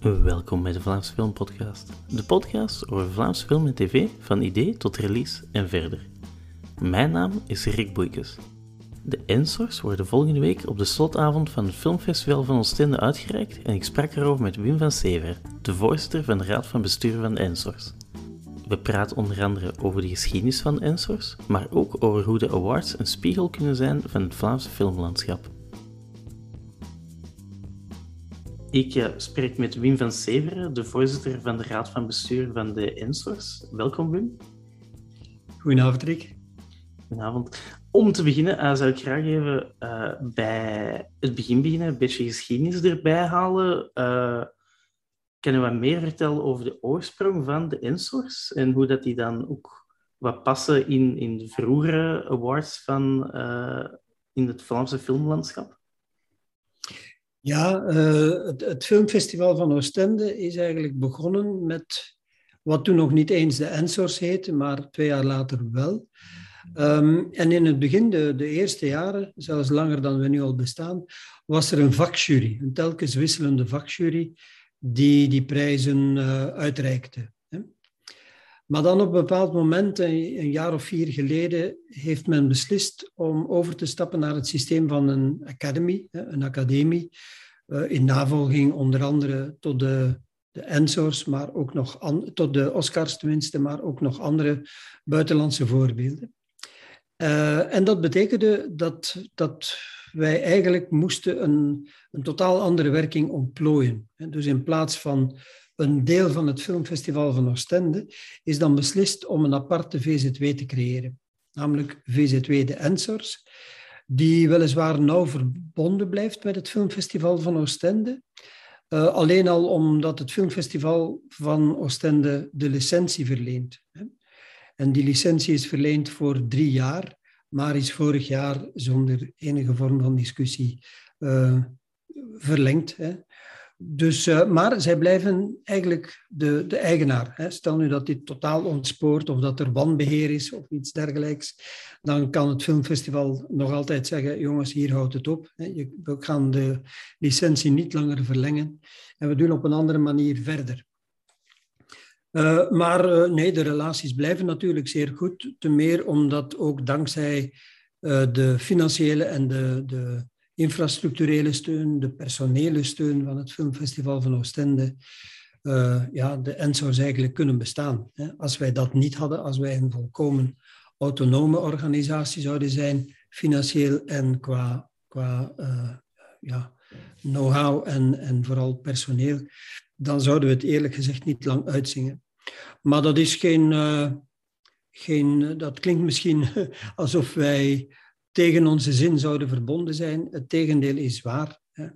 Welkom bij de Vlaamse Film Podcast. De podcast over Vlaamse film en tv van idee tot release en verder. Mijn naam is Rick Boeikes. De Ensors worden volgende week op de slotavond van het Filmfestival van Oostende uitgereikt en ik sprak erover met Wim van Sever, de voorzitter van de Raad van Bestuur van de Ensors. We praten onder andere over de geschiedenis van Ensors, maar ook over hoe de awards een spiegel kunnen zijn van het Vlaamse filmlandschap. Ik uh, spreek met Wim van Severen, de voorzitter van de Raad van Bestuur van de Ensors. Welkom, Wim. Goedenavond, Rick. Goedenavond. Om te beginnen uh, zou ik graag even uh, bij het begin beginnen, een beetje geschiedenis erbij halen. kan je wat meer vertellen over de oorsprong van de Ensors en hoe dat die dan ook wat passen in, in de vroegere awards van, in het Vlaamse filmlandschap? Ja, uh, het, filmfestival van Oostende is eigenlijk begonnen met wat toen nog niet eens de Ensors heette, maar twee jaar later wel. Um, en in het begin, de, eerste jaren, zelfs langer dan we nu al bestaan, was er een vakjury, een telkens wisselende vakjury, die die prijzen uh, uitreikte. Maar dan op een bepaald moment, een jaar of vier geleden, heeft men beslist om over te stappen naar het systeem van een academy, een academie, eh, in navolging onder andere tot de, de Ensors, maar ook nog tot de Oscars tenminste, maar ook nog andere buitenlandse voorbeelden. Uh, en dat betekende dat, dat wij eigenlijk moesten een, een totaal andere werking ontplooien. Dus in plaats van een deel van het filmfestival van Oostende, is dan beslist om een aparte VZW te creëren. Namelijk VZW de Ensors, die weliswaar nauw verbonden blijft met het filmfestival van Oostende. Uh, alleen al omdat het filmfestival van Oostende de licentie verleent. En die licentie is verleend voor drie jaar, maar is vorig jaar zonder enige vorm van discussie uh, verlengd. Hè. Dus, uh, maar zij blijven eigenlijk de, de eigenaar. Hè. Stel nu dat dit totaal ontspoort of dat er wanbeheer is of iets dergelijks, dan kan het filmfestival nog altijd zeggen, jongens, hier houdt het op. Hè. We gaan de licentie niet langer verlengen en we doen op een andere manier verder. Uh, maar uh, nee, de relaties blijven natuurlijk zeer goed. Ten meer omdat ook dankzij de financiële en de, de infrastructurele steun, de personele steun van het Filmfestival van Oostende, uh, ja, de ENSO's eigenlijk kunnen bestaan. Als wij dat niet hadden, als wij een volkomen autonome organisatie zouden zijn, financieel en qua, qua uh, ja, know-how en, en vooral personeel, dan zouden we het eerlijk gezegd niet lang uitzingen. Maar dat is geen, uh, geen dat klinkt misschien alsof wij tegen onze zin zouden verbonden zijn. Het tegendeel is waar. Hè.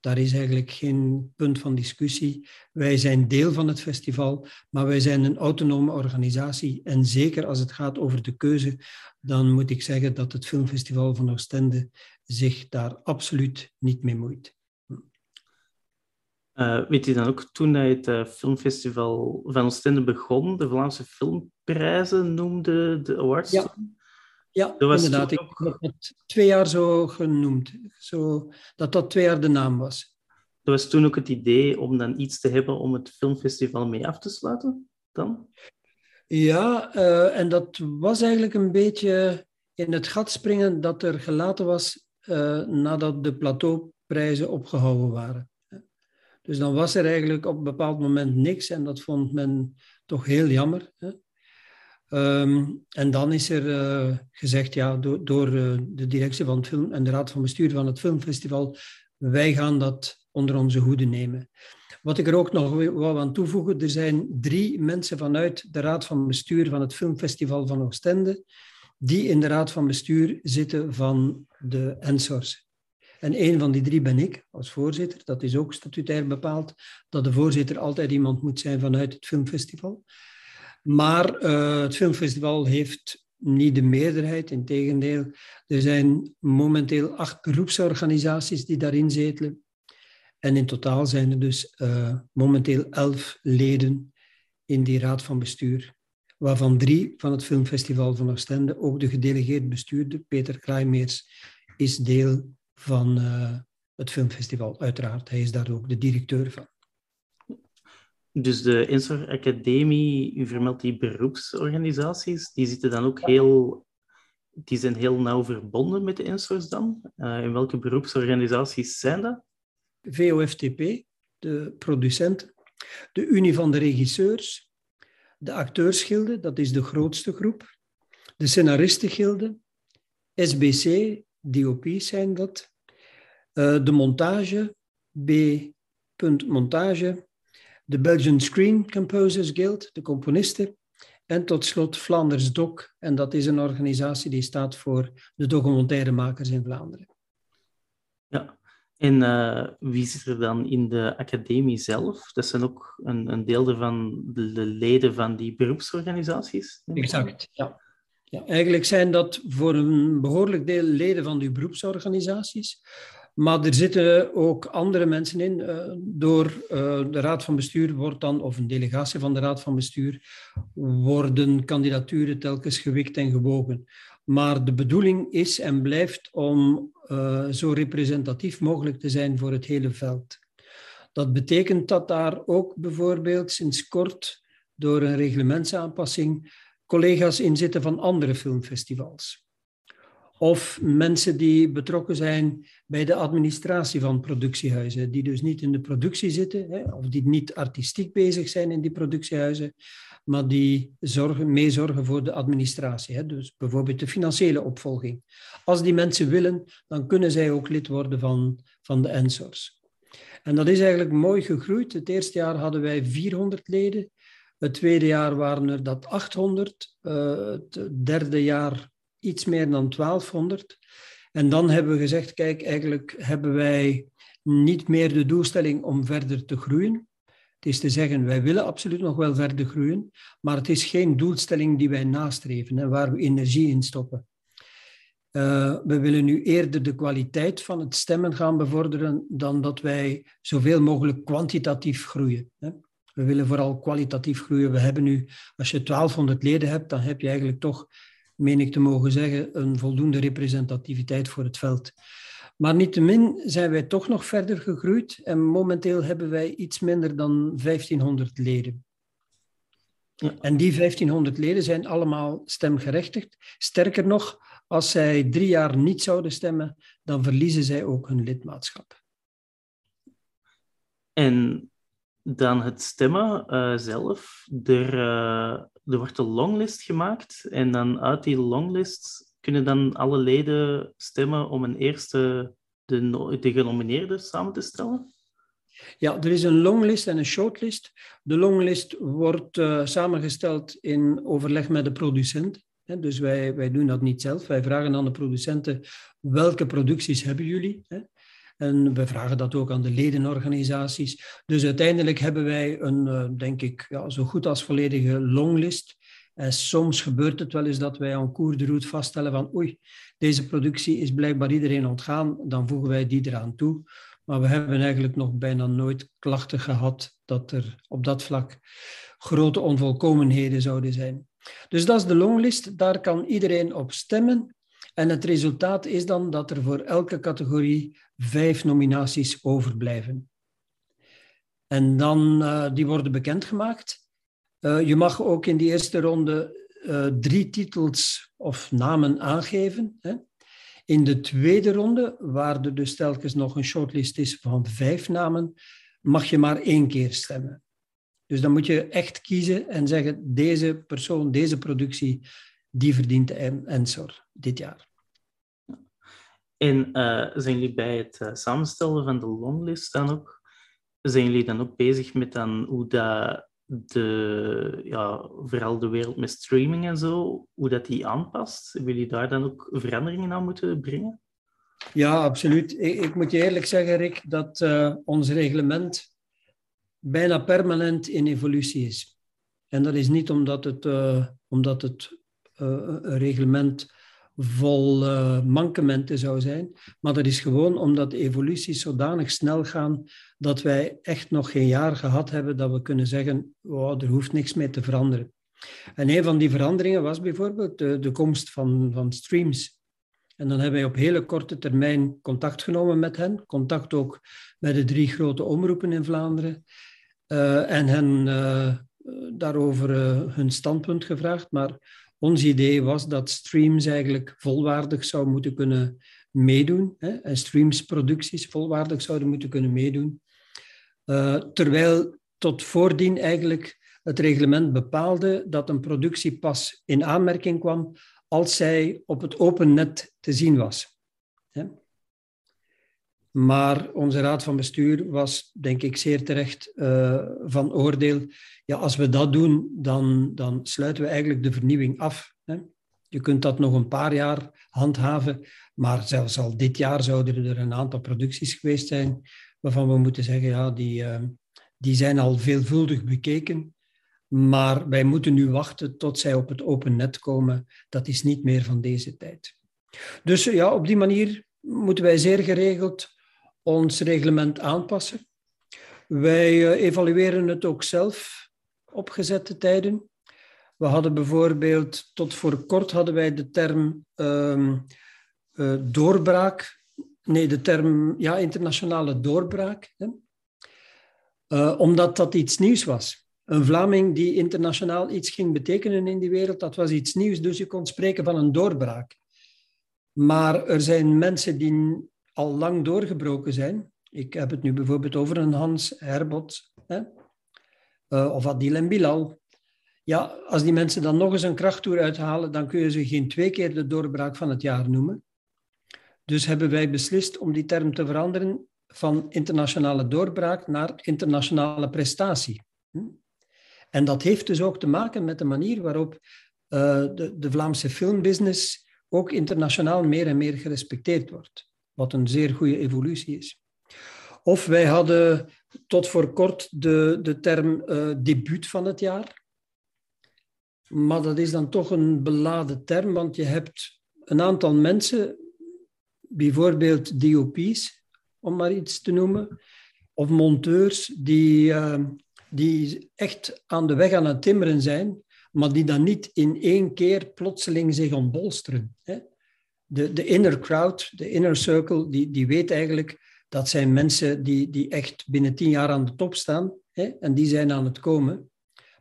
Daar is eigenlijk geen punt van discussie. Wij zijn deel van het festival, maar wij zijn een autonome organisatie. En zeker als het gaat over de keuze, dan moet ik zeggen dat het Filmfestival van Oostende zich daar absoluut niet mee moeit. Uh, weet je dan ook, toen hij het uh, filmfestival van Oostende begon, de Vlaamse filmprijzen noemde de awards? Ja. Ja, inderdaad. Ik heb het twee jaar zo genoemd. Zo, dat dat twee jaar de naam was. Dat was toen ook het idee om dan iets te hebben om het filmfestival mee af te sluiten? Dan? Ja, uh, en dat was eigenlijk een beetje in het gat springen dat er gelaten was uh, nadat de plateauprijzen opgehouden waren. Dus dan was er eigenlijk op een bepaald moment niks en dat vond men toch heel jammer. Hè? Um, en dan is er uh, gezegd, ja, door, door uh, de directie van het film en de raad van bestuur van het filmfestival, wij gaan dat onder onze hoede nemen. Wat ik er ook nog wou aan toevoegen, er zijn drie mensen vanuit de raad van bestuur van het filmfestival van Oostende, die in de raad van bestuur zitten van de Ensors. En een van die drie ben ik als voorzitter. Dat is ook statutair bepaald, dat de voorzitter altijd iemand moet zijn vanuit het filmfestival. Maar uh, het filmfestival heeft niet de meerderheid, in tegendeel. Er zijn momenteel acht beroepsorganisaties die daarin zetelen. En in totaal zijn er dus uh, momenteel elf leden in die raad van bestuur, waarvan drie van het filmfestival van Oostende, ook de gedelegeerd bestuurder Peter Kraaimeers, is deel van uh, het filmfestival, uiteraard. Hij is daar ook de directeur van. Dus de Ensor Academie, u vermeldt die beroepsorganisaties, die zitten dan ook heel, die zijn heel nauw verbonden met de Ensors dan. Uh, in welke beroepsorganisaties zijn dat? VOFTP, de producenten, de Unie van de Regisseurs, de Acteursgilde, dat is de grootste groep, de Scenaristengilde, SBC, DOP's zijn dat, uh, de montage, B. Montage, de Belgian Screen Composers Guild, de componisten, en tot slot Vlaanders Doc, en dat is een organisatie die staat voor de documentairemakers in Vlaanderen. Ja, en uh, wie zit er dan in de academie zelf? Dat zijn ook een, een deel van de, de, leden van die beroepsorganisaties? Exact, ja. ja. Eigenlijk zijn dat voor een behoorlijk deel leden van die beroepsorganisaties. Maar er zitten ook andere mensen in. Uh, door uh, de Raad van Bestuur wordt dan, of een delegatie van de Raad van Bestuur, worden kandidaturen telkens gewikt en gewogen. Maar de bedoeling is en blijft om uh, zo representatief mogelijk te zijn voor het hele veld. Dat betekent dat daar ook bijvoorbeeld sinds kort door een reglementsaanpassing collega's in zitten van andere filmfestivals. Of mensen die betrokken zijn bij de administratie van productiehuizen, die dus niet in de productie zitten, hè, of die niet artistiek bezig zijn in die productiehuizen, maar die zorgen, meezorgen voor de administratie. Hè, dus bijvoorbeeld de financiële opvolging. Als die mensen willen, dan kunnen zij ook lid worden van, van de ENSORS. En dat is eigenlijk mooi gegroeid. Het eerste jaar hadden wij 400 leden. Het tweede jaar waren er dat 800. Uh, het derde jaar iets meer dan 1200. En dan hebben we gezegd, kijk, eigenlijk hebben wij niet meer de doelstelling om verder te groeien. Het is te zeggen, wij willen absoluut nog wel verder groeien, maar het is geen doelstelling die wij nastreven en waar we energie in stoppen. Uh, we willen nu eerder de kwaliteit van het stemmen gaan bevorderen dan dat wij zoveel mogelijk kwantitatief groeien. Hè. We willen vooral kwalitatief groeien. We hebben nu, als je 1200 leden hebt, dan heb je eigenlijk toch meen ik te mogen zeggen, een voldoende representativiteit voor het veld. Maar niettemin zijn wij toch nog verder gegroeid en momenteel hebben wij iets minder dan 1500 leden. Ja. En die 1500 leden zijn allemaal stemgerechtigd. Sterker nog, als zij drie jaar niet zouden stemmen, dan verliezen zij ook hun lidmaatschap. En dan het stemmen uh, zelf. Er, uh, er wordt een longlist gemaakt en dan uit die longlist kunnen dan alle leden stemmen om een eerste de, de genomineerde samen te stellen? Ja, er is een longlist en een shortlist. De longlist wordt uh, samengesteld in overleg met de producent. Dus wij, wij doen dat niet zelf. Wij vragen aan de producenten welke producties hebben jullie. En we vragen dat ook aan de ledenorganisaties. Dus uiteindelijk hebben wij een, eh, denk ik, ja, zo goed als volledige longlist. En soms gebeurt het wel eens dat wij aan cours de route vaststellen van oei, deze productie is blijkbaar iedereen ontgaan, dan voegen wij die eraan toe. Maar we hebben eigenlijk nog bijna nooit klachten gehad dat er op dat vlak grote onvolkomenheden zouden zijn. Dus dat is de longlist, daar kan iedereen op stemmen. En het resultaat is dan dat er voor elke categorie vijf nominaties overblijven. En dan, uh, die worden bekendgemaakt. Uh, je mag ook in die eerste ronde uh, drie titels of namen aangeven. Hè. In de tweede ronde, waar er dus telkens nog een shortlist is van vijf namen, mag je maar één keer stemmen. Dus dan moet je echt kiezen en zeggen, deze persoon, deze productie, die verdient de Ensor dit jaar. En uh, zijn jullie bij het uh, samenstellen van de longlist dan ook, zijn jullie dan ook bezig met dan hoe dat de, ja, vooral de wereld met streaming en zo, hoe dat die aanpast? Hebben jullie daar dan ook veranderingen aan moeten brengen? Ja, absoluut. Ik, ik moet je eerlijk zeggen, Rick, dat uh, ons reglement bijna permanent in evolutie is. En dat is niet omdat het, omdat het een reglement vol uh, mankementen zou zijn. Maar dat is gewoon omdat de evoluties zodanig snel gaan dat wij echt nog geen jaar gehad hebben dat we kunnen zeggen, wow, er hoeft niks mee te veranderen. En een van die veranderingen was bijvoorbeeld de, komst van, van streams. En dan hebben wij op hele korte termijn contact genomen met hen, contact ook met de drie grote omroepen in Vlaanderen. en hen daarover hun standpunt gevraagd. Maar ons idee was dat streams eigenlijk volwaardig zou moeten kunnen meedoen. Hè, en streamsproducties volwaardig zouden moeten kunnen meedoen. terwijl tot voordien eigenlijk het reglement bepaalde dat een productie pas in aanmerking kwam als zij op het open net te zien was. Maar onze raad van bestuur was, denk ik, zeer terecht uh, van oordeel. Ja, als we dat doen, dan, dan sluiten we eigenlijk de vernieuwing af. Hè? Je kunt dat nog een paar jaar handhaven, maar zelfs al dit jaar zouden er een aantal producties geweest zijn waarvan we moeten zeggen, ja, die, uh, die zijn al veelvuldig bekeken. Maar wij moeten nu wachten tot zij op het open net komen. Dat is niet meer van deze tijd. Dus ja, op die manier moeten wij zeer geregeld ons reglement aanpassen. Wij eh, evalueren het ook zelf op gezette tijden. We hadden bijvoorbeeld, tot voor kort hadden wij de term uh, uh, doorbraak. Nee, de term ja, internationale doorbraak. Hè? Uh, omdat dat iets nieuws was een Vlaming die internationaal iets ging betekenen in die wereld, dat was iets nieuws. Dus je kon spreken van een doorbraak. Maar er zijn mensen die al lang doorgebroken zijn. Ik heb het nu bijvoorbeeld over een Hans Herbot hè? Uh, of Adil en Bilal. Ja, als die mensen dan nog eens een krachttoer uithalen, dan kun je ze geen twee keer de doorbraak van het jaar noemen. Dus hebben wij beslist om die term te veranderen van internationale doorbraak naar internationale prestatie. Hm? En dat heeft dus ook te maken met de manier waarop uh, de, de Vlaamse filmbusiness ook internationaal meer en meer gerespecteerd wordt. Wat een zeer goede evolutie is. Of wij hadden tot voor kort de, de term uh, debuut van het jaar. Maar dat is dan toch een beladen term, want je hebt een aantal mensen, bijvoorbeeld DOP's, om maar iets te noemen, of monteurs, die uh, die echt aan de weg aan het timmeren zijn, maar die dan niet in één keer plotseling zich ontbolsteren. De, de inner crowd, de inner circle, die, die weet eigenlijk dat zijn mensen die, die echt binnen tien jaar aan de top staan hè, en die zijn aan het komen.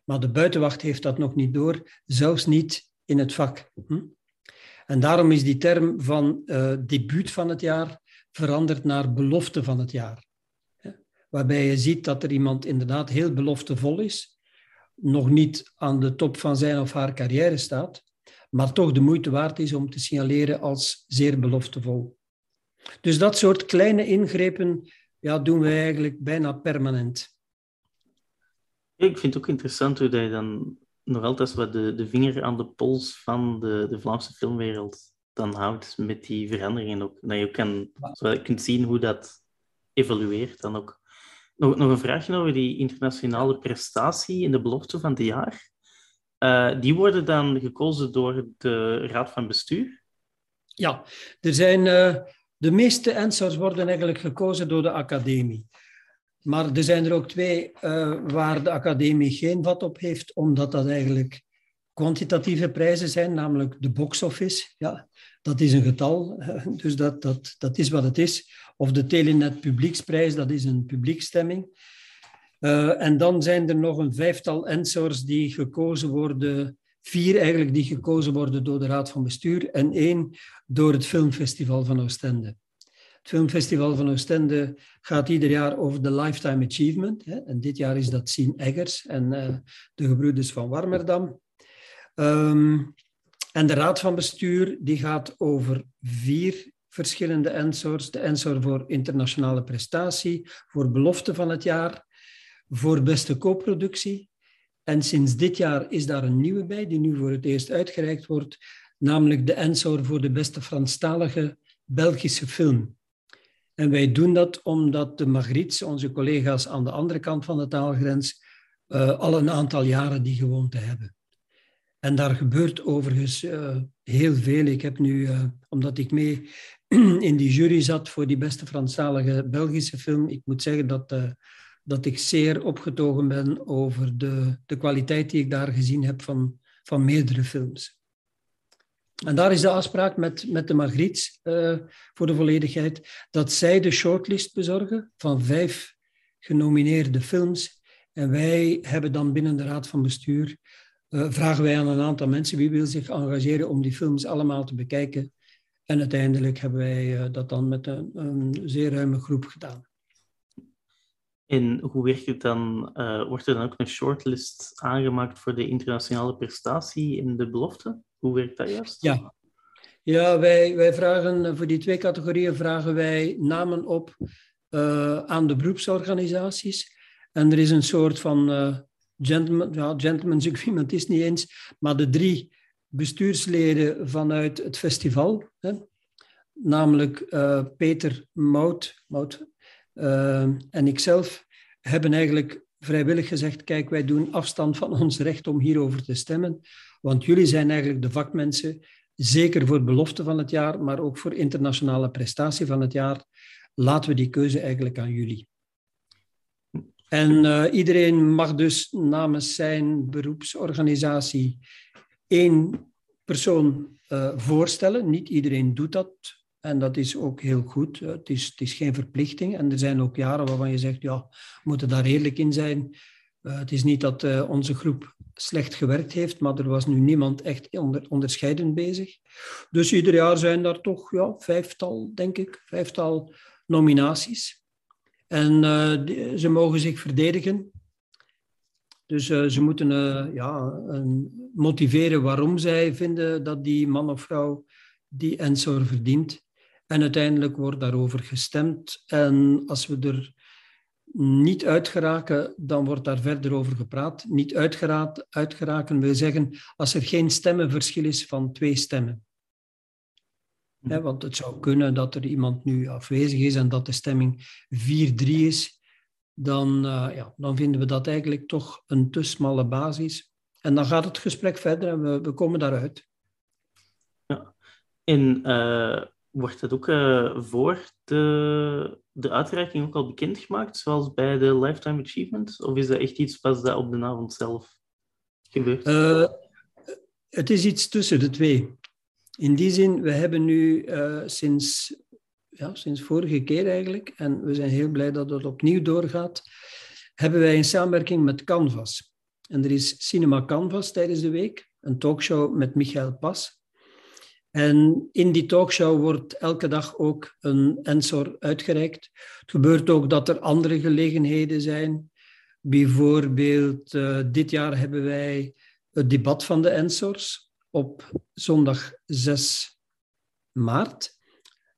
Maar de buitenwacht heeft dat nog niet door, zelfs niet in het vak. Hm? En daarom is die term van uh, debuut van het jaar veranderd naar belofte van het jaar waarbij je ziet dat er iemand inderdaad heel beloftevol is, nog niet aan de top van zijn of haar carrière staat, maar toch de moeite waard is om te signaleren als zeer beloftevol. Dus dat soort kleine ingrepen ja, doen wij eigenlijk bijna permanent. Ik vind het ook interessant hoe je dan nog altijd wat de, de vinger aan de pols van de, de Vlaamse filmwereld dan houdt met die veranderingen ook. Dat je ook kan, je kunt zien hoe dat evolueert dan ook. Nog, nog een vraagje over die internationale prestatie in de belofte van het jaar. Uh, die worden dan gekozen door de Raad van Bestuur? Ja, er zijn, uh, de meeste answers worden eigenlijk gekozen door de academie. Maar er zijn er ook twee uh, waar de academie geen vat op heeft, omdat dat eigenlijk kwantitatieve prijzen zijn, namelijk de box office. Ja, dat is een getal, dus dat, dat, dat is wat het is. Of de Telenet Publieksprijs, dat is een publiekstemming. Uh, en dan zijn er nog een vijftal ensors die gekozen worden, vier eigenlijk die gekozen worden door de Raad van Bestuur en één door het Filmfestival van Oostende. Het Filmfestival van Oostende gaat ieder jaar over de Lifetime Achievement. Hè, en dit jaar is dat Sien Eggers en uh, de gebroeders van Warmerdam. Um, en de raad van bestuur die gaat over vier verschillende ensors. De ensor voor internationale prestatie, voor belofte van het jaar, voor beste co-productie. En sinds dit jaar is daar een nieuwe bij, die nu voor het eerst uitgereikt wordt, namelijk de ensor voor de beste Franstalige Belgische film. En wij doen dat omdat de Magrits, onze collega's aan de andere kant van de taalgrens, uh, al een aantal jaren die gewoonte hebben. En daar gebeurt overigens uh, heel veel. Ik heb nu, uh, omdat ik mee in die jury zat voor die beste Franstalige Belgische film, ik moet zeggen dat, dat ik zeer opgetogen ben over de, de kwaliteit die ik daar gezien heb van, van meerdere films. En daar is de afspraak met, met de Margriets, voor de volledigheid, dat zij de shortlist bezorgen van vijf genomineerde films En wij hebben dan binnen de raad van bestuur, uh, vragen wij aan een aantal mensen wie wil zich engageren om die films allemaal te bekijken. En uiteindelijk hebben wij uh, dat dan met een, zeer ruime groep gedaan. En hoe werkt het dan? Uh, wordt er dan ook een shortlist aangemaakt voor de internationale prestatie in de belofte? Hoe werkt dat juist? Ja, ja wij, wij vragen voor die twee categorieën vragen wij namen op aan de beroepsorganisaties. En er is een soort van gentleman, ja, gentleman's agreement is niet eens, maar de drie bestuursleden vanuit het festival, hè, namelijk Peter Mout, Mout uh, en ikzelf, hebben eigenlijk vrijwillig gezegd, kijk, wij doen afstand van ons recht om hierover te stemmen, want jullie zijn eigenlijk de vakmensen, zeker voor belofte van het jaar, maar ook voor internationale prestatie van het jaar. Laten we die keuze eigenlijk aan jullie. En uh, iedereen mag dus namens zijn beroepsorganisatie één persoon uh, voorstellen. Niet iedereen doet dat. En dat is ook heel goed. Uh, het, is, het is geen verplichting. En er zijn ook jaren waarvan je zegt, ja, we moeten daar eerlijk in zijn. het is niet dat onze groep slecht gewerkt heeft, maar er was nu niemand echt onder, onderscheidend bezig. Dus ieder jaar zijn daar toch ja, vijftal, denk ik, vijftal nominaties. En ze mogen zich verdedigen. Dus ze moeten ja, motiveren waarom zij vinden dat die man of vrouw die Ensor verdient. En uiteindelijk wordt daarover gestemd. En als we er niet uitgeraken, dan wordt daar verder over gepraat. Niet uitgeraakt, uitgeraken wil zeggen als er geen stemmenverschil is van twee stemmen. Ja, want het zou kunnen dat er iemand nu afwezig is en dat de stemming 4-3 is. Dan, uh, ja, dan vinden we dat eigenlijk toch een te smalle basis. En dan gaat het gesprek verder en we, we komen daaruit. Ja. En uh, wordt het ook uh, voor de, de uitreiking ook al bekendgemaakt, zoals bij de Lifetime Achievement? Of is dat echt iets pas dat op de avond zelf gebeurt? het is iets tussen de twee. In die zin, we hebben nu uh, sinds, ja, sinds vorige keer eigenlijk, en we zijn heel blij dat het opnieuw doorgaat, hebben wij een samenwerking met Canvas. En er is Cinema Canvas tijdens de week, een talkshow met Michael Pas. En in die talkshow wordt elke dag ook een Ensor uitgereikt. Het gebeurt ook dat er andere gelegenheden zijn. Bijvoorbeeld, uh, dit jaar hebben wij het debat van de Ensors op zondag 6 maart.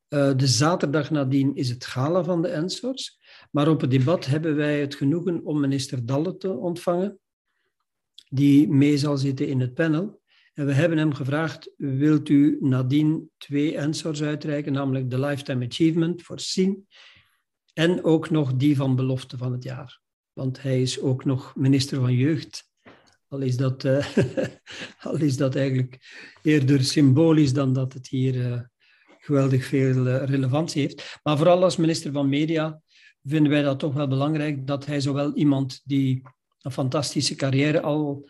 Uh, de zaterdag nadien is het gala van de Ensors. Maar op het debat hebben wij het genoegen om minister Dalle te ontvangen, die mee zal zitten in het panel. En we hebben hem gevraagd, wilt u nadien twee Ensors uitreiken, namelijk de Lifetime Achievement voor SIN en ook nog die van belofte van het jaar. Want hij is ook nog minister van Jeugd al is dat, uh, al is dat eigenlijk eerder symbolisch dan dat het hier uh, geweldig veel uh, relevantie heeft. Maar vooral als minister van Media vinden wij dat toch wel belangrijk dat hij zowel iemand die een fantastische carrière al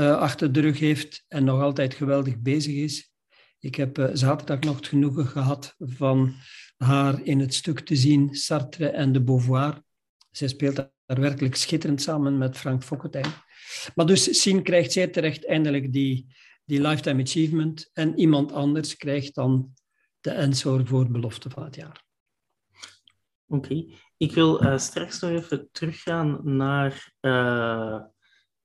achter de rug heeft en nog altijd geweldig bezig is. Ik heb zaterdag nog het genoegen gehad van haar in het stuk te zien, Sartre en de Beauvoir. Zij speelt daar werkelijk schitterend samen met Frank Fokkentijn. Maar dus Sien krijgt zeer terecht eindelijk die, die Lifetime Achievement en iemand anders krijgt dan de Ensor voor belofte van het jaar. Oké, ik wil uh, straks nog even teruggaan naar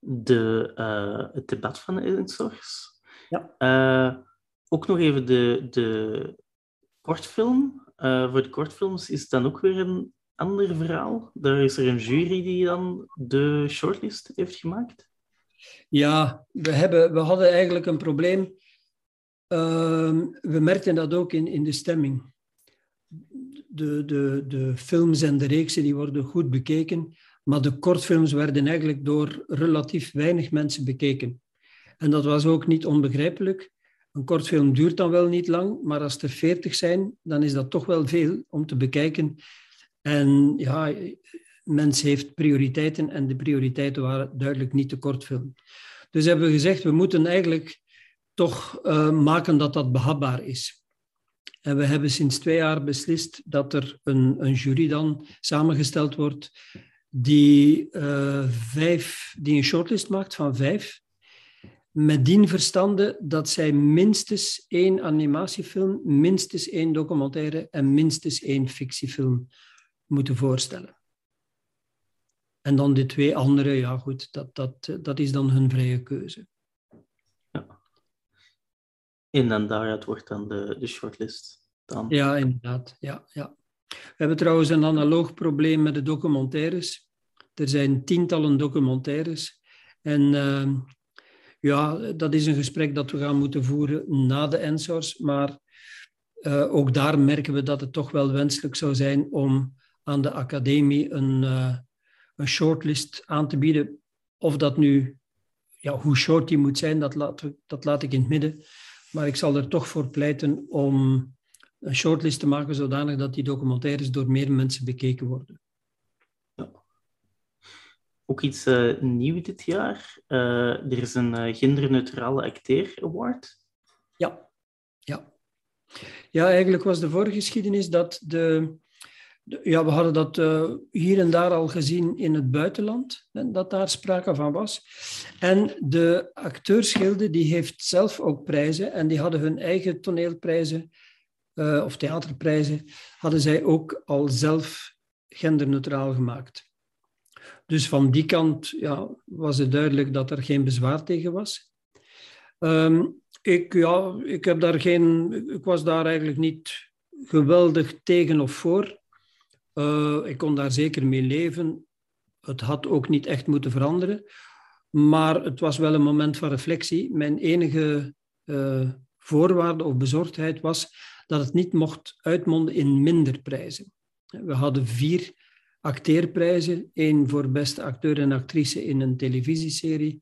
de, uh, het debat van de Ensors. Ja. ook nog even de, de kortfilm. voor de kortfilms is het dan ook weer een ander verhaal. Daar is er een jury die dan de shortlist heeft gemaakt. Ja, we, hebben, we hadden eigenlijk een probleem. Uh, we merkten dat ook in, in de stemming. De, de, de films en de reeksen die worden goed bekeken, maar de kortfilms werden eigenlijk door relatief weinig mensen bekeken. En dat was ook niet onbegrijpelijk. Een kortfilm duurt dan wel niet lang, maar als er veertig zijn, dan is dat toch wel veel om te bekijken. En ja, mens heeft prioriteiten en de prioriteiten waren duidelijk niet de kortfilm. Dus hebben we gezegd, we moeten eigenlijk toch uh, maken dat dat behapbaar is. En we hebben sinds twee jaar beslist dat er een, een jury dan samengesteld wordt die, uh, vijf, die een shortlist maakt van vijf. Met dien verstande dat zij minstens één animatiefilm, minstens één documentaire en minstens één fictiefilm moeten voorstellen. En dan de twee andere, ja goed, dat, dat, dat is dan hun vrije keuze. Ja. En dan daaruit wordt dan de, de shortlist dan. Ja, inderdaad. Ja, ja. We hebben trouwens een analoog probleem met de documentaires. Er zijn tientallen documentaires. En uh, ja, dat is een gesprek dat we gaan moeten voeren na de NSORS. Maar uh, ook daar merken we dat het toch wel wenselijk zou zijn om aan de academie een, uh, een shortlist aan te bieden. Of dat nu, ja, hoe short die moet zijn, dat laat, dat laat ik in het midden. Maar ik zal er toch voor pleiten om een shortlist te maken zodanig dat die documentaires door meer mensen bekeken worden. Ook iets uh, nieuw dit jaar. Uh, er is een uh, genderneutrale acteur award. Ja. ja. Ja, eigenlijk was de voorgeschiedenis dat de, ja, we hadden dat hier en daar al gezien in het buitenland, dat daar sprake van was. En de acteursgilde die heeft zelf ook prijzen en die hadden hun eigen toneelprijzen of theaterprijzen, hadden zij ook al zelf genderneutraal gemaakt. Dus van die kant ja, was het duidelijk dat er geen bezwaar tegen was. Um, ik, ja, ik, heb daar geen, ik was daar eigenlijk niet geweldig tegen of voor. Uh, ik kon daar zeker mee leven. Het had ook niet echt moeten veranderen. Maar het was wel een moment van reflectie. Mijn enige uh, voorwaarde of bezorgdheid was dat het niet mocht uitmonden in minder prijzen. We hadden vier acteerprijzen, één voor beste acteur en actrice in een televisieserie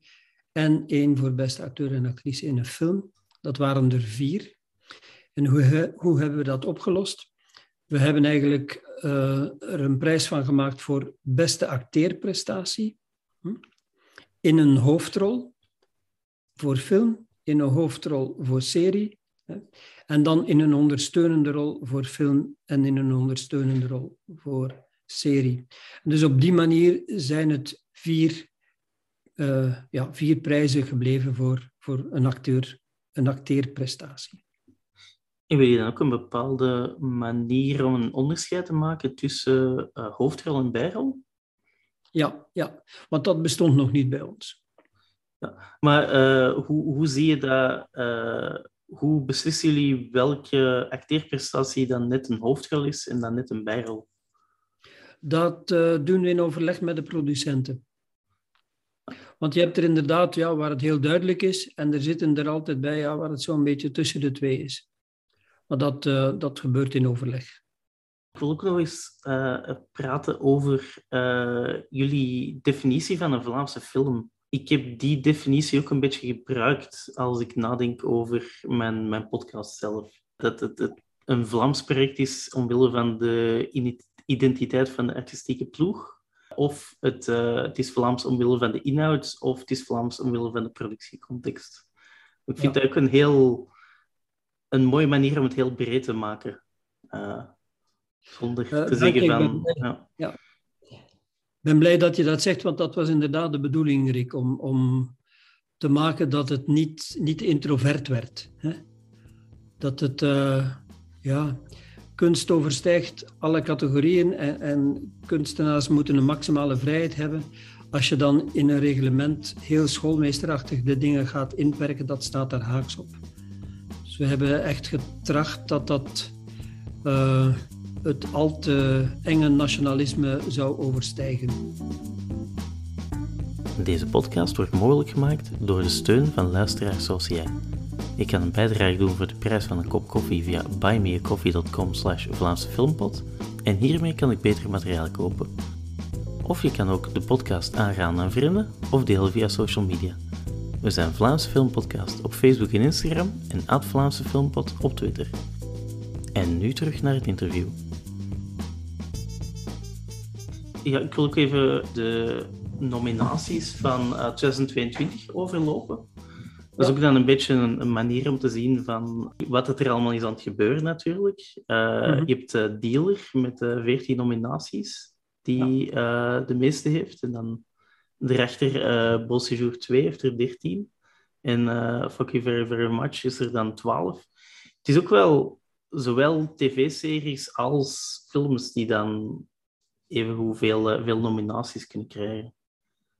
en één voor beste acteur en actrice in een film. Dat waren er vier. En hoe, hoe hebben we dat opgelost? We hebben eigenlijk uh, er een prijs van gemaakt voor beste acteerprestatie hm? in een hoofdrol voor film, in een hoofdrol voor serie en dan in een ondersteunende rol voor film en in een ondersteunende rol voor serie. Dus op die manier zijn het vier, uh, ja, vier prijzen gebleven voor, voor een acteur, een acteerprestatie. En wil je dan ook een bepaalde manier om een onderscheid te maken tussen uh, hoofdrol en bijrol? Ja, ja, want dat bestond nog niet bij ons. Ja, maar uh, hoe, hoe zie je dat hoe beslissen jullie welke acteerprestatie dan net een hoofdrol is en dan net een bijrol? Dat uh, doen we in overleg met de producenten. Want je hebt er inderdaad ja, waar het heel duidelijk is, en er zitten er altijd bij ja, waar het zo'n beetje tussen de twee is. Maar dat, uh, dat gebeurt in overleg. Ik wil ook nog eens uh, praten over jullie definitie van een Vlaamse film ik heb die definitie ook een beetje gebruikt als ik nadenk over mijn, mijn podcast zelf. Dat het, het een Vlaams project is omwille van de identiteit van de artistieke ploeg. Of het, uh, het is Vlaams omwille van de inhoud, of het is Vlaams omwille van de productiecontext. Ik vind ja. dat ook een heel een mooie manier om het heel breed te maken. Uh, zonder uh, te zeggen van. Ja. ja ben blij dat je dat zegt, want dat was inderdaad de bedoeling, Rick, om, om te maken dat het niet, niet introvert werd. Hè? Dat het, uh, ja, kunst overstijgt alle categorieën en, en, kunstenaars moeten een maximale vrijheid hebben. Als je dan in een reglement heel schoolmeesterachtig de dingen gaat inperken, dat staat daar haaks op. Dus we hebben echt getracht dat dat uh, het al te enge nationalisme zou overstijgen. Deze podcast wordt mogelijk gemaakt door de steun van luisteraars zoals jij. Je kan een bijdrage doen voor de prijs van een kop koffie via buymeacoffee.com slash Vlaamse Filmpot en hiermee kan ik beter materiaal kopen. Of je kan ook de podcast aanraden aan vrienden of delen via social media. We zijn Vlaamse Filmpodcast op Facebook en Instagram en Vlaamse Filmpot op Twitter. En nu terug naar het interview. Ja, ik wil ook even de nominaties van uh, eh, 2022 overlopen. Dat is ook dan een beetje een, een, manier om te zien van wat het er allemaal is aan het gebeuren natuurlijk. Uh, mm -hmm. Je hebt uh, Dealer met 14 nominaties. die eh, de meeste heeft. En dan daarachter uh, Beau 2 heeft er 13. En uh, Fuck You Very Very Much is er dan 12. Het is ook wel zowel tv-series als films die dan even hoeveel veel nominaties kunnen krijgen.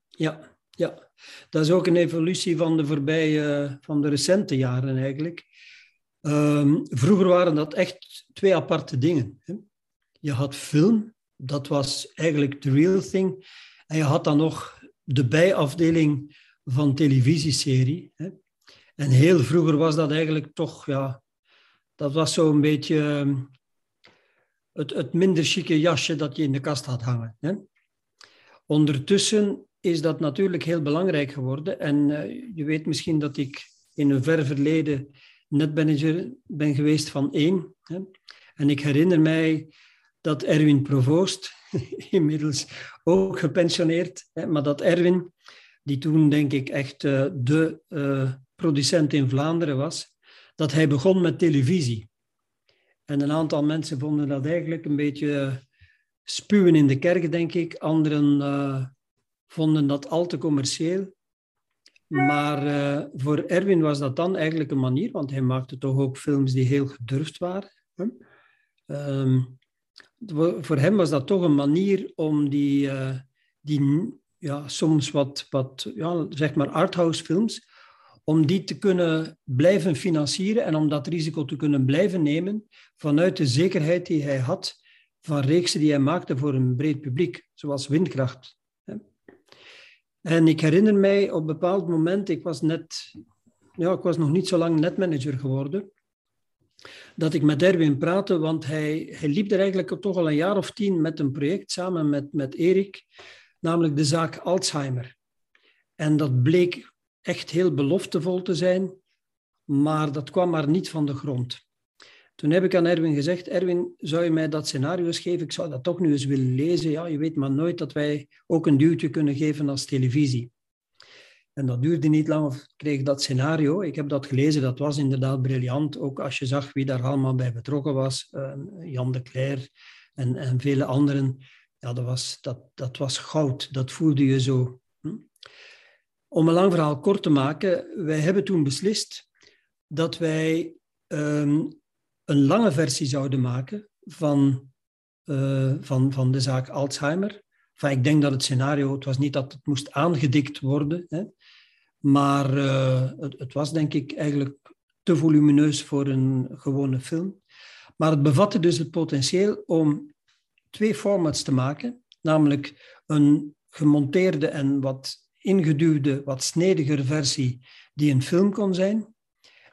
Ja, ja, dat is ook een evolutie van de voorbije, van de recente jaren eigenlijk. Um, vroeger waren dat echt twee aparte dingen. Hè? Je had film, dat was eigenlijk the real thing. En je had dan nog de bijafdeling van televisieserie. Hè? En heel vroeger was dat eigenlijk toch, ja, dat was zo'n beetje ehm, het, het minder chique jasje dat je in de kast had hangen. Hè? Ondertussen is dat natuurlijk heel belangrijk geworden. En uh, je weet misschien dat ik in een ver verleden netmanager ben geweest van één. Hè. En ik herinner mij dat Erwin Provoost, inmiddels ook gepensioneerd, hè, maar dat Erwin, die toen denk ik echt uh, de uh, producent in Vlaanderen was, dat hij begon met televisie. En een aantal mensen vonden dat eigenlijk een beetje spuwen in de kerk, denk ik. Anderen vonden dat al te commercieel. Maar uh, voor Erwin was dat dan eigenlijk een manier, want hij maakte toch ook films die heel gedurfd waren. Um, voor hem was dat toch een manier om die, uh, die ja, soms wat, wat ja, zeg maar arthouse films, om die te kunnen blijven financieren en om dat risico te kunnen blijven nemen vanuit de zekerheid die hij had van reeksen die hij maakte voor een breed publiek, zoals Windkracht. En ik herinner mij op een bepaald moment, ik was net, ja, ik was nog niet zo lang netmanager geworden, dat ik met Erwin praatte, want hij, hij liep er eigenlijk toch al een jaar of tien met een project samen met, met Erik, namelijk de zaak Alzheimer. En dat bleek echt heel beloftevol te zijn, maar dat kwam maar niet van de grond. Toen heb ik aan Erwin gezegd, Erwin, zou je mij dat scenario eens geven? Ik zou dat toch nu eens willen lezen. Ja, je weet maar nooit dat wij ook een duwtje kunnen geven als televisie. En dat duurde niet lang of kreeg dat scenario. Ik heb dat gelezen, dat was inderdaad briljant. Ook als je zag wie daar allemaal bij betrokken was. Uh, Jan de Cler en, en vele anderen. Ja, dat was, dat, dat was goud. Dat voelde je zo. Hm? Om een lang verhaal kort te maken, wij hebben toen beslist dat wij um, een lange versie zouden maken van, uh, van, van de zaak Alzheimer. Enfin, ik denk dat het scenario, het was niet dat het moest aangedikt worden, hè, maar uh, het, het, was denk ik eigenlijk te volumineus voor een gewone film. Maar het bevatte dus het potentieel om twee formats te maken, namelijk een gemonteerde en wat ingeduwde, wat snediger versie die een film kon zijn,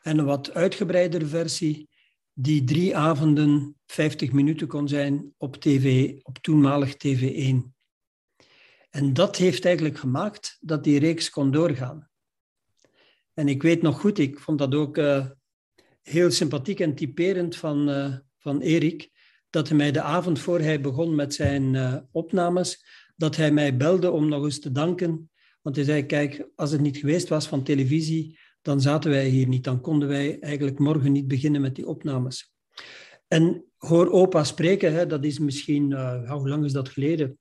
en een wat uitgebreidere versie die drie avonden 50 minuten kon zijn op tv, op toenmalig TV1. En dat heeft eigenlijk gemaakt dat die reeks kon doorgaan. En ik weet nog goed, ik vond dat ook uh, heel sympathiek en typerend van, uh, van Erik, dat hij mij de avond voor hij begon met zijn uh, opnames, dat hij mij belde om nog eens te danken. Want hij zei, kijk, als het niet geweest was van televisie, dan zaten wij hier niet. Dan konden wij eigenlijk morgen niet beginnen met die opnames. En hoor opa spreken, hè, dat is misschien, uh, hoe lang is dat geleden?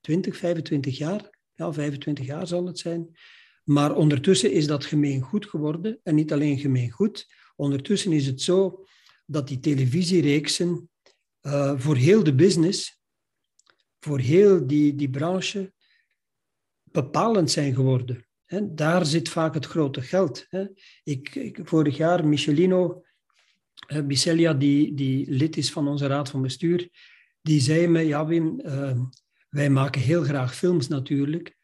20, 25 jaar? Ja, 25 jaar zal het zijn. Maar ondertussen is dat gemeen goed geworden. En niet alleen gemeen goed. Ondertussen is het zo dat die televisiereeksen uh, voor heel de business, voor heel die, die branche, bepalend zijn geworden. Daar zit vaak het grote geld. Hè. Ik, ik, vorig jaar, Michelino uh, die, die lid is van onze raad van bestuur, die zei me, ja Wim, uh, wij maken heel graag films natuurlijk,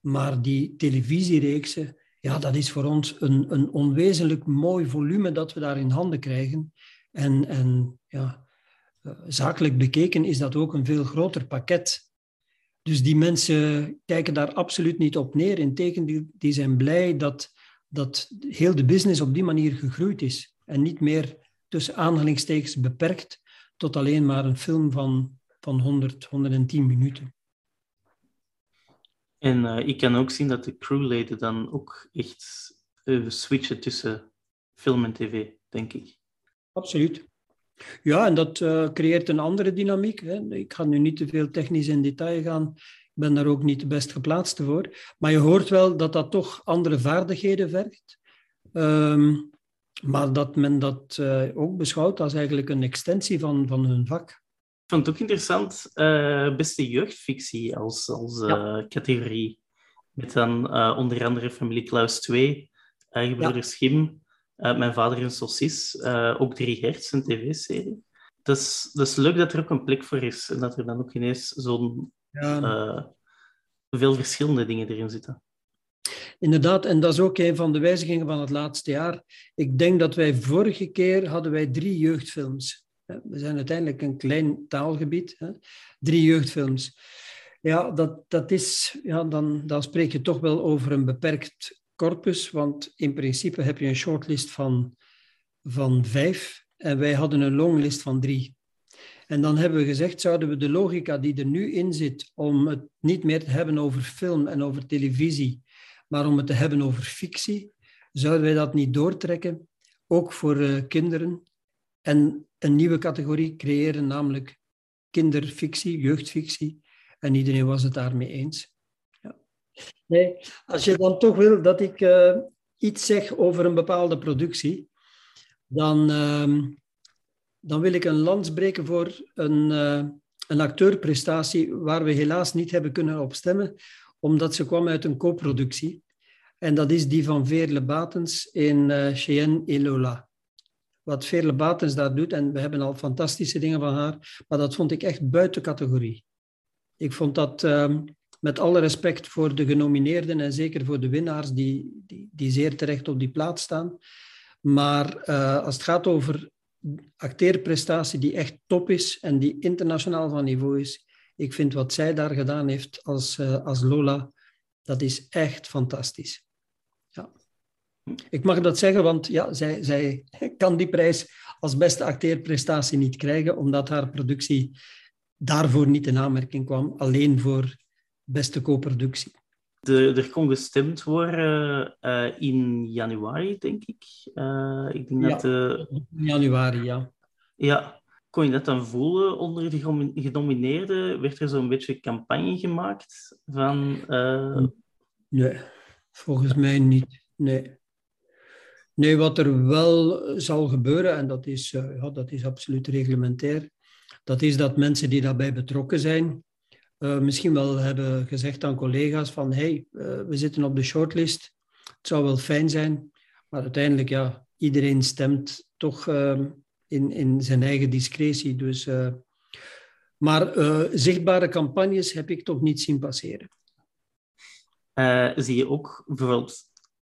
maar die televisiereeksen, ja, dat is voor ons een, een onwezenlijk mooi volume dat we daar in handen krijgen. En, en ja, uh, zakelijk bekeken is dat ook een veel groter pakket dus die mensen kijken daar absoluut niet op neer. Integendeel, die zijn blij dat, dat heel de business op die manier gegroeid is. En niet meer tussen aanhalingstekens beperkt tot alleen maar een film van, van 100, 110 minuten. En uh, ik kan ook zien dat de crewleden dan ook echt uh, switchen tussen film en tv, denk ik. Absoluut. Ja, en dat uh, creëert een andere dynamiek. Hè. Ik ga nu niet te veel technisch in detail gaan. Ik ben daar ook niet de best geplaatste voor. Maar je hoort wel dat dat toch andere vaardigheden vergt. Um, maar dat men dat uh, ook beschouwt als eigenlijk een extensie van, van hun vak. Ik vond het ook interessant, uh, beste jeugdfictie als, als ja. categorie. Met dan onder andere Familie Klaus 2, Eigen ja. Schim, uh, Mijn vader een saucis, uh, ook 3 hertz, een tv-serie. Dat is, dat is leuk dat er ook een plek voor is en dat er dan ook ineens zo'n ja. uh, veel verschillende dingen erin zitten. Inderdaad, en dat is ook een van de wijzigingen van het laatste jaar. Ik denk dat wij vorige keer hadden wij drie jeugdfilms. We zijn uiteindelijk een klein taalgebied. Hè? Drie jeugdfilms. Ja, dat, dat is, ja dan, dan spreek je toch wel over een beperkt corpus, want in principe heb je een shortlist van, van vijf en wij hadden een longlist van drie. En dan hebben we gezegd, zouden we de logica die er nu in zit om het niet meer te hebben over film en over televisie, maar om het te hebben over fictie, zouden wij dat niet doortrekken, ook voor uh, kinderen, en een nieuwe categorie creëren, namelijk kinderfictie, jeugdfictie. En iedereen was het daarmee eens. Nee, als je dan toch wil dat ik uh, iets zeg over een bepaalde productie, dan, uh, dan wil ik een lans breken voor een, uh, een acteurprestatie waar we helaas niet hebben kunnen op stemmen, omdat ze kwam uit een co-productie. En dat is die van Veerle Batens in uh, Cheyenne et Lola. Wat Veerle Batens daar doet, en we hebben al fantastische dingen van haar, maar dat vond ik echt buiten categorie. Ik vond dat ehm, met alle respect voor de genomineerden en zeker voor de winnaars die, die, die zeer terecht op die plaats staan. Maar uh, als het gaat over acteerprestatie die echt top is en die internationaal van niveau is, ik vind wat zij daar gedaan heeft als, uh, als Lola, dat is echt fantastisch. Ja. Ik mag dat zeggen, want ja, zij, zij kan die prijs als beste acteerprestatie niet krijgen, omdat haar productie daarvoor niet in aanmerking kwam, alleen voor beste co-productie. De, er kon gestemd worden uh, in januari, denk ik. Uh, ik denk ja, dat, uh... in januari, ja. Ja, kon je dat dan voelen onder de genomineerden? Werd er zo'n beetje campagne gemaakt van... Nee, volgens mij niet. Nee. Nee, wat er wel zal gebeuren, en dat is, ja, dat is absoluut reglementair, dat is dat mensen die daarbij betrokken zijn, uh, misschien wel hebben gezegd aan collega's van hey, uh, we zitten op de shortlist, het zou wel fijn zijn, maar uiteindelijk ja, iedereen stemt toch uh, in, in zijn eigen discretie. Dus, eh, maar zichtbare campagnes heb ik toch niet zien passeren. zie je ook bijvoorbeeld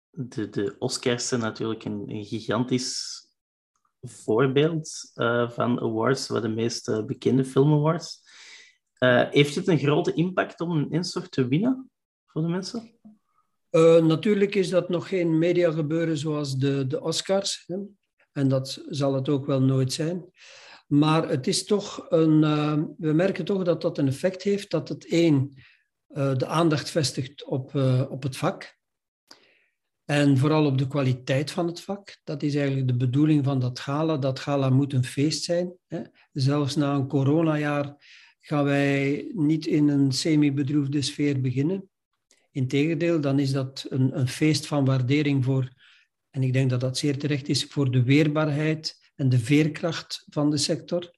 de, de Oscars zijn natuurlijk een, een gigantisch voorbeeld van awards, wat de meest bekende film awards. Uh, heeft het een grote impact om een insort te winnen voor de mensen? Uh, natuurlijk is dat nog geen mediagebeuren zoals de, de Oscars. Hè? En dat zal het ook wel nooit zijn. Maar het is toch een, uh, we merken toch dat dat een effect heeft dat het één, de aandacht vestigt op, op het vak. En vooral op de kwaliteit van het vak. Dat is eigenlijk de bedoeling van dat gala. Dat gala moet een feest zijn. Hè? Zelfs na een coronajaar gaan wij niet in een semi-bedroefde sfeer beginnen. Integendeel, dan is dat een, een feest van waardering voor, en ik denk dat dat zeer terecht is, voor de weerbaarheid en de veerkracht van de sector.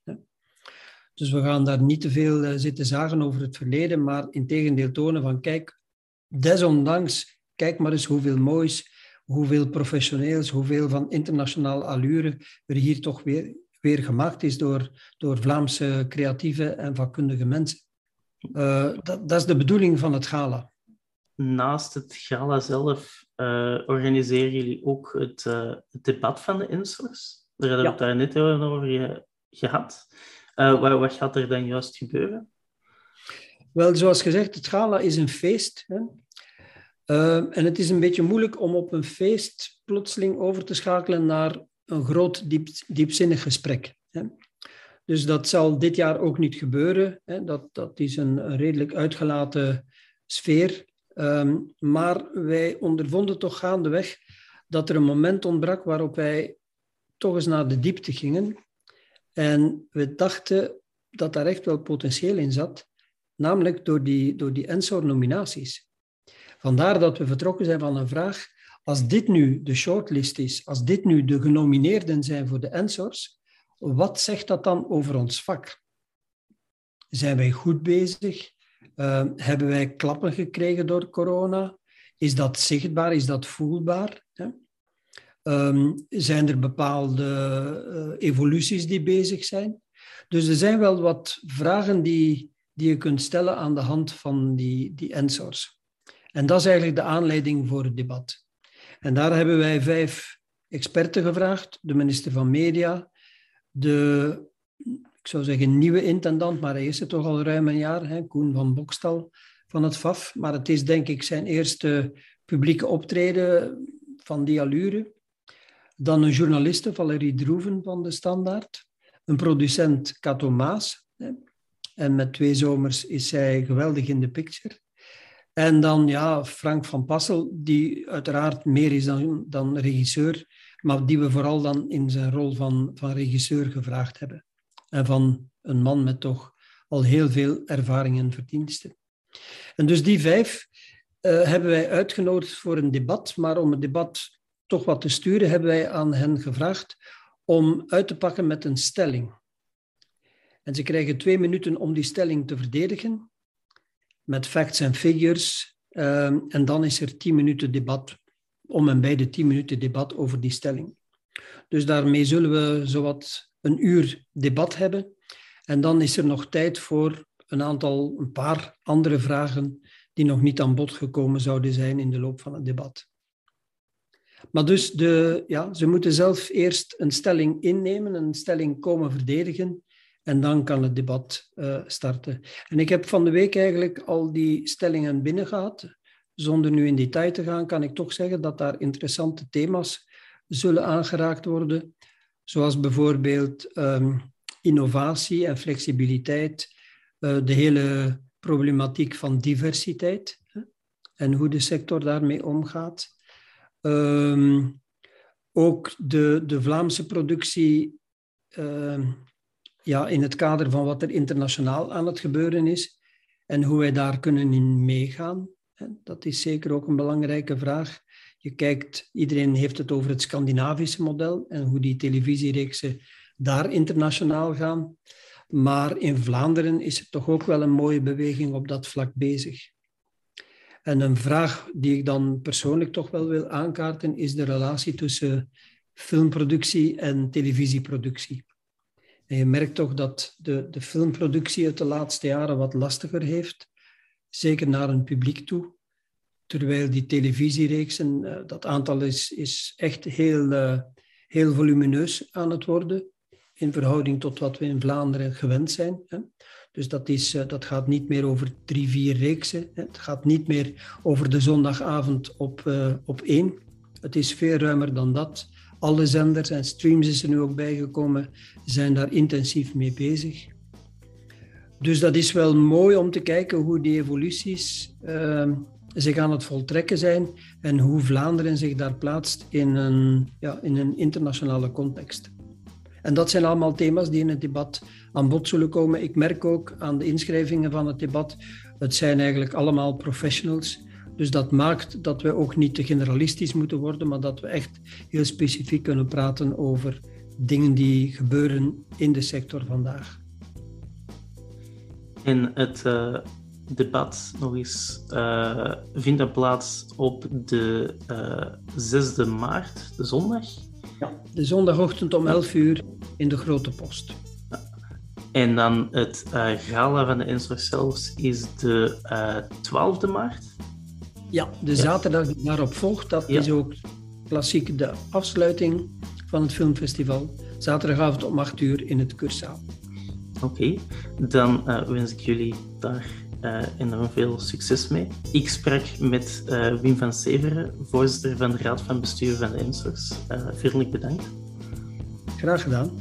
Dus we gaan daar niet te veel eh, zitten zagen over het verleden, maar integendeel tonen van kijk, desondanks, kijk maar eens hoeveel moois, hoeveel professioneels, hoeveel van internationaal allure er hier toch weer weer gemaakt is door, door Vlaamse creatieve en vakkundige mensen. Uh, dat, dat, is de bedoeling van het gala. Naast het gala zelf uh, organiseren jullie ook het, uh, het, debat van de insors. Daar hebben we het daar net over gehad. Wat, wat, gaat er dan juist gebeuren? Wel, zoals gezegd, het gala is een feest. Hè? en het is een beetje moeilijk om op een feest plotseling over te schakelen naar een groot diep, diepzinnig gesprek. Hè. Dus dat zal dit jaar ook niet gebeuren. Hè. Dat, dat is een, redelijk uitgelaten sfeer. Um, maar wij ondervonden toch gaandeweg dat er een moment ontbrak waarop wij toch eens naar de diepte gingen. En we dachten dat daar echt wel potentieel in zat, namelijk door die, door die Ensor-nominaties. Vandaar dat we vertrokken zijn van een vraag, als dit nu de shortlist is, als dit nu de genomineerden zijn voor de Ensors, wat zegt dat dan over ons vak? Zijn wij goed bezig? Uh, hebben wij klappen gekregen door corona? Is dat zichtbaar? Is dat voelbaar? Um, zijn er bepaalde uh, evoluties die bezig zijn? Dus er zijn wel wat vragen die, die je kunt stellen aan de hand van die, die. En dat is eigenlijk de aanleiding voor het debat. En daar hebben wij vijf experten gevraagd, de minister van Media, de, ik zou zeggen, nieuwe intendant, maar hij is er toch al ruim een jaar, hè, Koen van Bokstal van het FAF. Maar het is denk ik zijn eerste publieke optreden van die allure. Dan een journaliste, Valerie Droeven van de Standaard. Een producent, Kato Maas. Hè. En met twee zomers is zij geweldig in de picture. En dan ja, Frank van Passel, die uiteraard meer is dan, dan regisseur, maar die we vooral dan in zijn rol van, van regisseur gevraagd hebben. En van een man met toch al heel veel ervaring en verdiensten. En dus die vijf uh, hebben wij uitgenodigd voor een debat, maar om het debat toch wat te sturen, hebben wij aan hen gevraagd om uit te pakken met een stelling. En ze krijgen twee minuten om die stelling te verdedigen met facts en figures. Ehm, en dan is er tien minuten debat, om en bij de tien minuten debat over die stelling. Dus daarmee zullen we zowat een uur debat hebben. En dan is er nog tijd voor een aantal, een paar andere vragen die nog niet aan bod gekomen zouden zijn in de loop van het debat. Maar dus de, ja, ze moeten zelf eerst een stelling innemen, een stelling komen verdedigen. En dan kan het debat uh, starten. En ik heb van de week eigenlijk al die stellingen binnengehad. Zonder nu in detail te gaan, kan ik toch zeggen dat daar interessante thema's zullen aangeraakt worden. Zoals bijvoorbeeld um, innovatie en flexibiliteit, uh, de hele problematiek van diversiteit hè, en hoe de sector daarmee omgaat. Um, ook de, de Vlaamse productie uh, ja, in het kader van wat er internationaal aan het gebeuren is en hoe wij daar kunnen in meegaan. Dat is zeker ook een belangrijke vraag. Je kijkt, iedereen heeft het over het Scandinavische model en hoe die televisiereeksen daar internationaal gaan. Maar in Vlaanderen is er toch ook wel een mooie beweging op dat vlak bezig. En een vraag die ik dan persoonlijk toch wel wil aankaarten, is de relatie tussen filmproductie en televisieproductie. Je merkt toch dat de, de filmproductie het de laatste jaren wat lastiger heeft, zeker naar een publiek toe. Terwijl die televisiereeksen, uh, dat aantal is, is echt heel, uh, heel volumineus aan het worden in verhouding tot wat we in Vlaanderen gewend zijn. Hè. Dus dat, is, uh, dat gaat niet meer over drie, vier reeksen. Hè. Het gaat niet meer over de zondagavond op, op één. Het is veel ruimer dan dat alle zenders en streams is er nu ook bijgekomen, zijn daar intensief mee bezig. Dus dat is wel mooi om te kijken hoe die evoluties uh, zich aan het voltrekken zijn en hoe Vlaanderen zich daar plaatst in een, ja, in een internationale context. En dat zijn allemaal thema's die in het debat aan bod zullen komen. Ik merk ook aan de inschrijvingen van het debat, het zijn eigenlijk allemaal professionals dus dat maakt dat we ook niet te generalistisch moeten worden, maar dat we echt heel specifiek kunnen praten over dingen die gebeuren in de sector vandaag. En het uh, debat nog eens uh, vindt plaats op de uh, eh, 6e maart, de zondag? Ja, de zondagochtend om 11 uur in de Grote Post. En dan het gala van de Ensor zelfs is de 12e maart? Ja, de zaterdag die daarop volgt, dat is ook klassiek de afsluiting van het filmfestival. Zaterdagavond om 8 uur in het Cursaal. Oké, dan uh, wens ik jullie daar uh, enorm veel succes mee. Ik sprak met uh, Wim van Severen, voorzitter van de Raad van Bestuur van de Ensors. vriendelijk bedankt. Graag gedaan.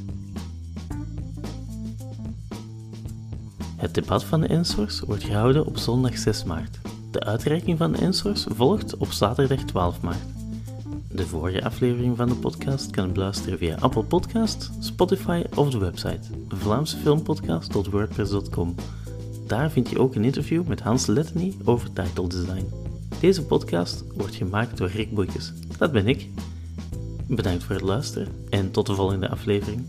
Het debat van de Ensors wordt gehouden op zondag 6 maart. De uitreiking van de Ensors volgt op zaterdag 12 maart. De vorige aflevering van de podcast kan beluisteren via Apple Podcast, Spotify of de website vlaamsefilmpodcast.wordpress.com. Daar vind je ook een interview met Hans Letteny over title design. Deze podcast wordt gemaakt door Rick Boeikes. Dat ben ik. Bedankt voor het luisteren en tot de volgende aflevering.